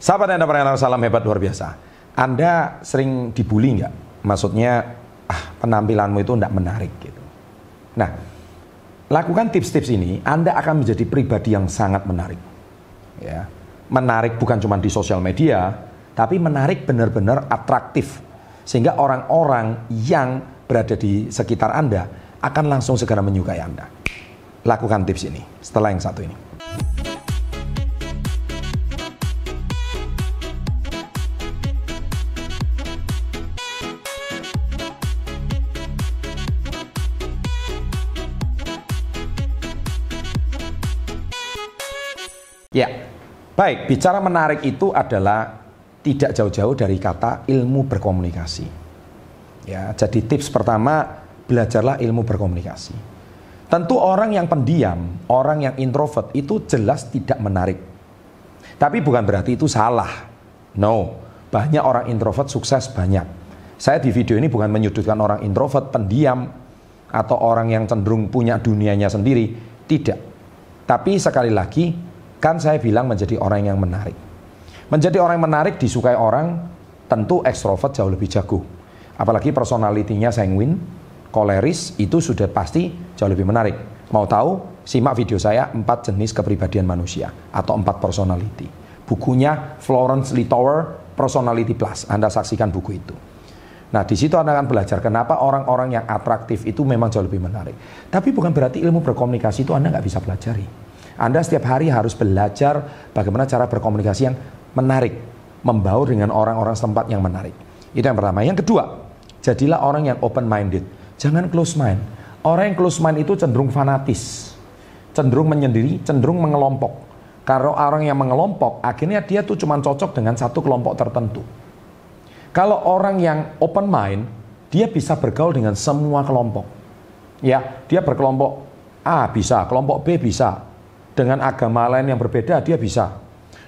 Sahabat Anda salam hebat luar biasa. Anda sering dibully nggak? Maksudnya, ah penampilanmu itu tidak menarik gitu. Nah, lakukan tips-tips ini, Anda akan menjadi pribadi yang sangat menarik. Ya, menarik bukan cuma di sosial media, tapi menarik benar-benar atraktif. Sehingga orang-orang yang berada di sekitar Anda akan langsung segera menyukai Anda. Lakukan tips ini setelah yang satu ini. Ya, baik. Bicara menarik itu adalah tidak jauh-jauh dari kata ilmu berkomunikasi. Ya, jadi tips pertama belajarlah ilmu berkomunikasi. Tentu orang yang pendiam, orang yang introvert itu jelas tidak menarik. Tapi bukan berarti itu salah. No, banyak orang introvert sukses banyak. Saya di video ini bukan menyudutkan orang introvert, pendiam, atau orang yang cenderung punya dunianya sendiri. Tidak. Tapi sekali lagi, Kan saya bilang menjadi orang yang menarik. Menjadi orang yang menarik disukai orang, tentu ekstrovert jauh lebih jago. Apalagi personalitinya sanguin, koleris, itu sudah pasti jauh lebih menarik. Mau tahu? Simak video saya empat jenis kepribadian manusia atau empat personality. Bukunya Florence Littauer Personality Plus. Anda saksikan buku itu. Nah, di situ Anda akan belajar kenapa orang-orang yang atraktif itu memang jauh lebih menarik. Tapi bukan berarti ilmu berkomunikasi itu Anda nggak bisa pelajari. Anda setiap hari harus belajar bagaimana cara berkomunikasi yang menarik, membaur dengan orang-orang setempat yang menarik. Itu yang pertama. Yang kedua, jadilah orang yang open minded. Jangan close mind. Orang yang close mind itu cenderung fanatis, cenderung menyendiri, cenderung mengelompok. Kalau orang yang mengelompok, akhirnya dia tuh cuma cocok dengan satu kelompok tertentu. Kalau orang yang open mind, dia bisa bergaul dengan semua kelompok. Ya, dia berkelompok A bisa, kelompok B bisa, dengan agama lain yang berbeda dia bisa.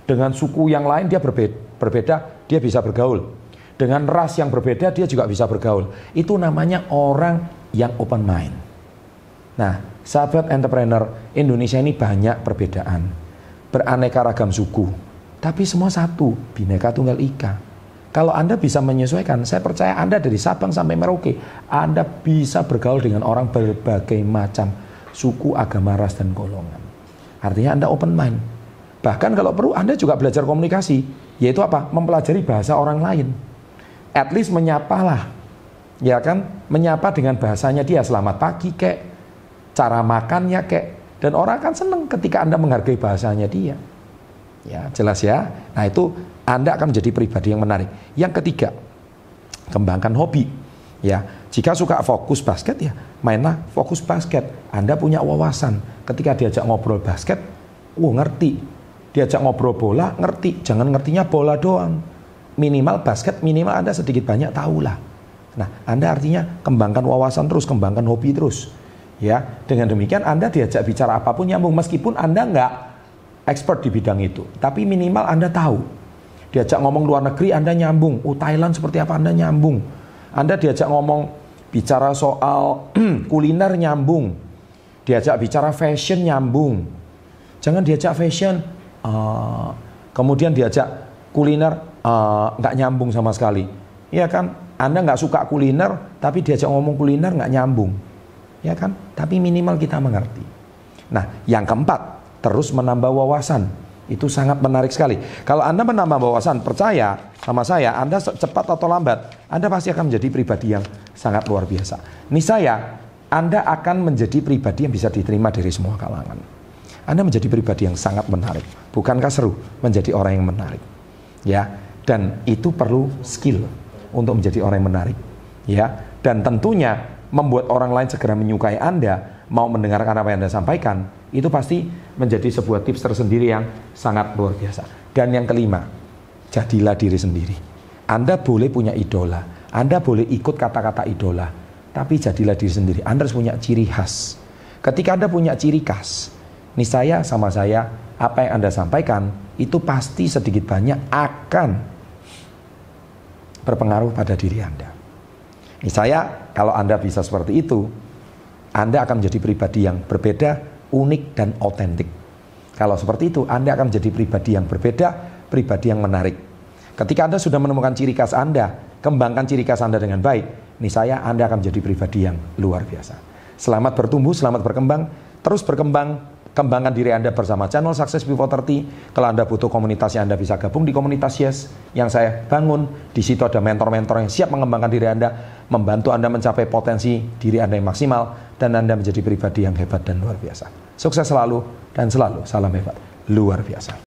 Dengan suku yang lain dia berbeda, dia bisa bergaul. Dengan ras yang berbeda dia juga bisa bergaul. Itu namanya orang yang open mind. Nah, sahabat entrepreneur, Indonesia ini banyak perbedaan. Beraneka ragam suku. Tapi semua satu, bineka tunggal ika. Kalau Anda bisa menyesuaikan, saya percaya Anda dari Sabang sampai Merauke, Anda bisa bergaul dengan orang berbagai macam suku, agama, ras, dan golongan. Artinya Anda open mind. Bahkan kalau perlu Anda juga belajar komunikasi, yaitu apa? Mempelajari bahasa orang lain. At least menyapalah. Ya kan? Menyapa dengan bahasanya dia selamat pagi kek, cara makannya kek. Dan orang akan senang ketika Anda menghargai bahasanya dia. Ya, jelas ya. Nah, itu Anda akan menjadi pribadi yang menarik. Yang ketiga, kembangkan hobi. Ya, jika suka fokus basket ya mainlah fokus basket. Anda punya wawasan. Ketika diajak ngobrol basket, oh ngerti. Diajak ngobrol bola, ngerti. Jangan ngertinya bola doang. Minimal basket, minimal Anda sedikit banyak tahulah. Nah, Anda artinya kembangkan wawasan terus, kembangkan hobi terus. Ya, dengan demikian Anda diajak bicara apa pun nyambung meskipun Anda nggak expert di bidang itu, tapi minimal Anda tahu. Diajak ngomong luar negeri Anda nyambung. Oh, Thailand seperti apa Anda nyambung anda diajak ngomong bicara soal kuliner nyambung, diajak bicara fashion nyambung. Jangan diajak fashion, uh, kemudian diajak kuliner uh, nggak uh, nyambung sama sekali. Iya kan? Anda nggak suka kuliner, tapi diajak ngomong kuliner nggak nyambung. Ya kan? Tapi minimal kita mengerti. Nah, yang keempat, terus menambah wawasan. Itu sangat menarik sekali. Kalau Anda menambah wawasan, percaya sama saya, Anda cepat atau lambat, Anda pasti akan menjadi pribadi yang sangat luar biasa. Ini saya, Anda akan menjadi pribadi yang bisa diterima dari semua kalangan. Anda menjadi pribadi yang sangat menarik. Bukankah seru menjadi orang yang menarik? Ya, dan itu perlu skill untuk menjadi orang yang menarik. Ya, dan tentunya membuat orang lain segera menyukai Anda, mau mendengarkan apa yang Anda sampaikan, itu pasti menjadi sebuah tips tersendiri yang sangat luar biasa. Dan yang kelima, jadilah diri sendiri. Anda boleh punya idola, Anda boleh ikut kata-kata idola, tapi jadilah diri sendiri. Anda harus punya ciri khas. Ketika Anda punya ciri khas, nih saya sama saya, apa yang Anda sampaikan itu pasti sedikit banyak akan berpengaruh pada diri Anda. Nih saya, kalau Anda bisa seperti itu, Anda akan menjadi pribadi yang berbeda, unik dan otentik. Kalau seperti itu, Anda akan menjadi pribadi yang berbeda, pribadi yang menarik. Ketika Anda sudah menemukan ciri khas Anda, kembangkan ciri khas Anda dengan baik, nih saya Anda akan menjadi pribadi yang luar biasa. Selamat bertumbuh, selamat berkembang, terus berkembang, kembangkan diri Anda bersama channel Success Before 30. Kalau Anda butuh komunitas yang Anda bisa gabung di komunitas Yes yang saya bangun. Di situ ada mentor-mentor yang siap mengembangkan diri Anda, membantu Anda mencapai potensi diri Anda yang maksimal, dan Anda menjadi pribadi yang hebat dan luar biasa. Sukses selalu dan selalu salam hebat luar biasa.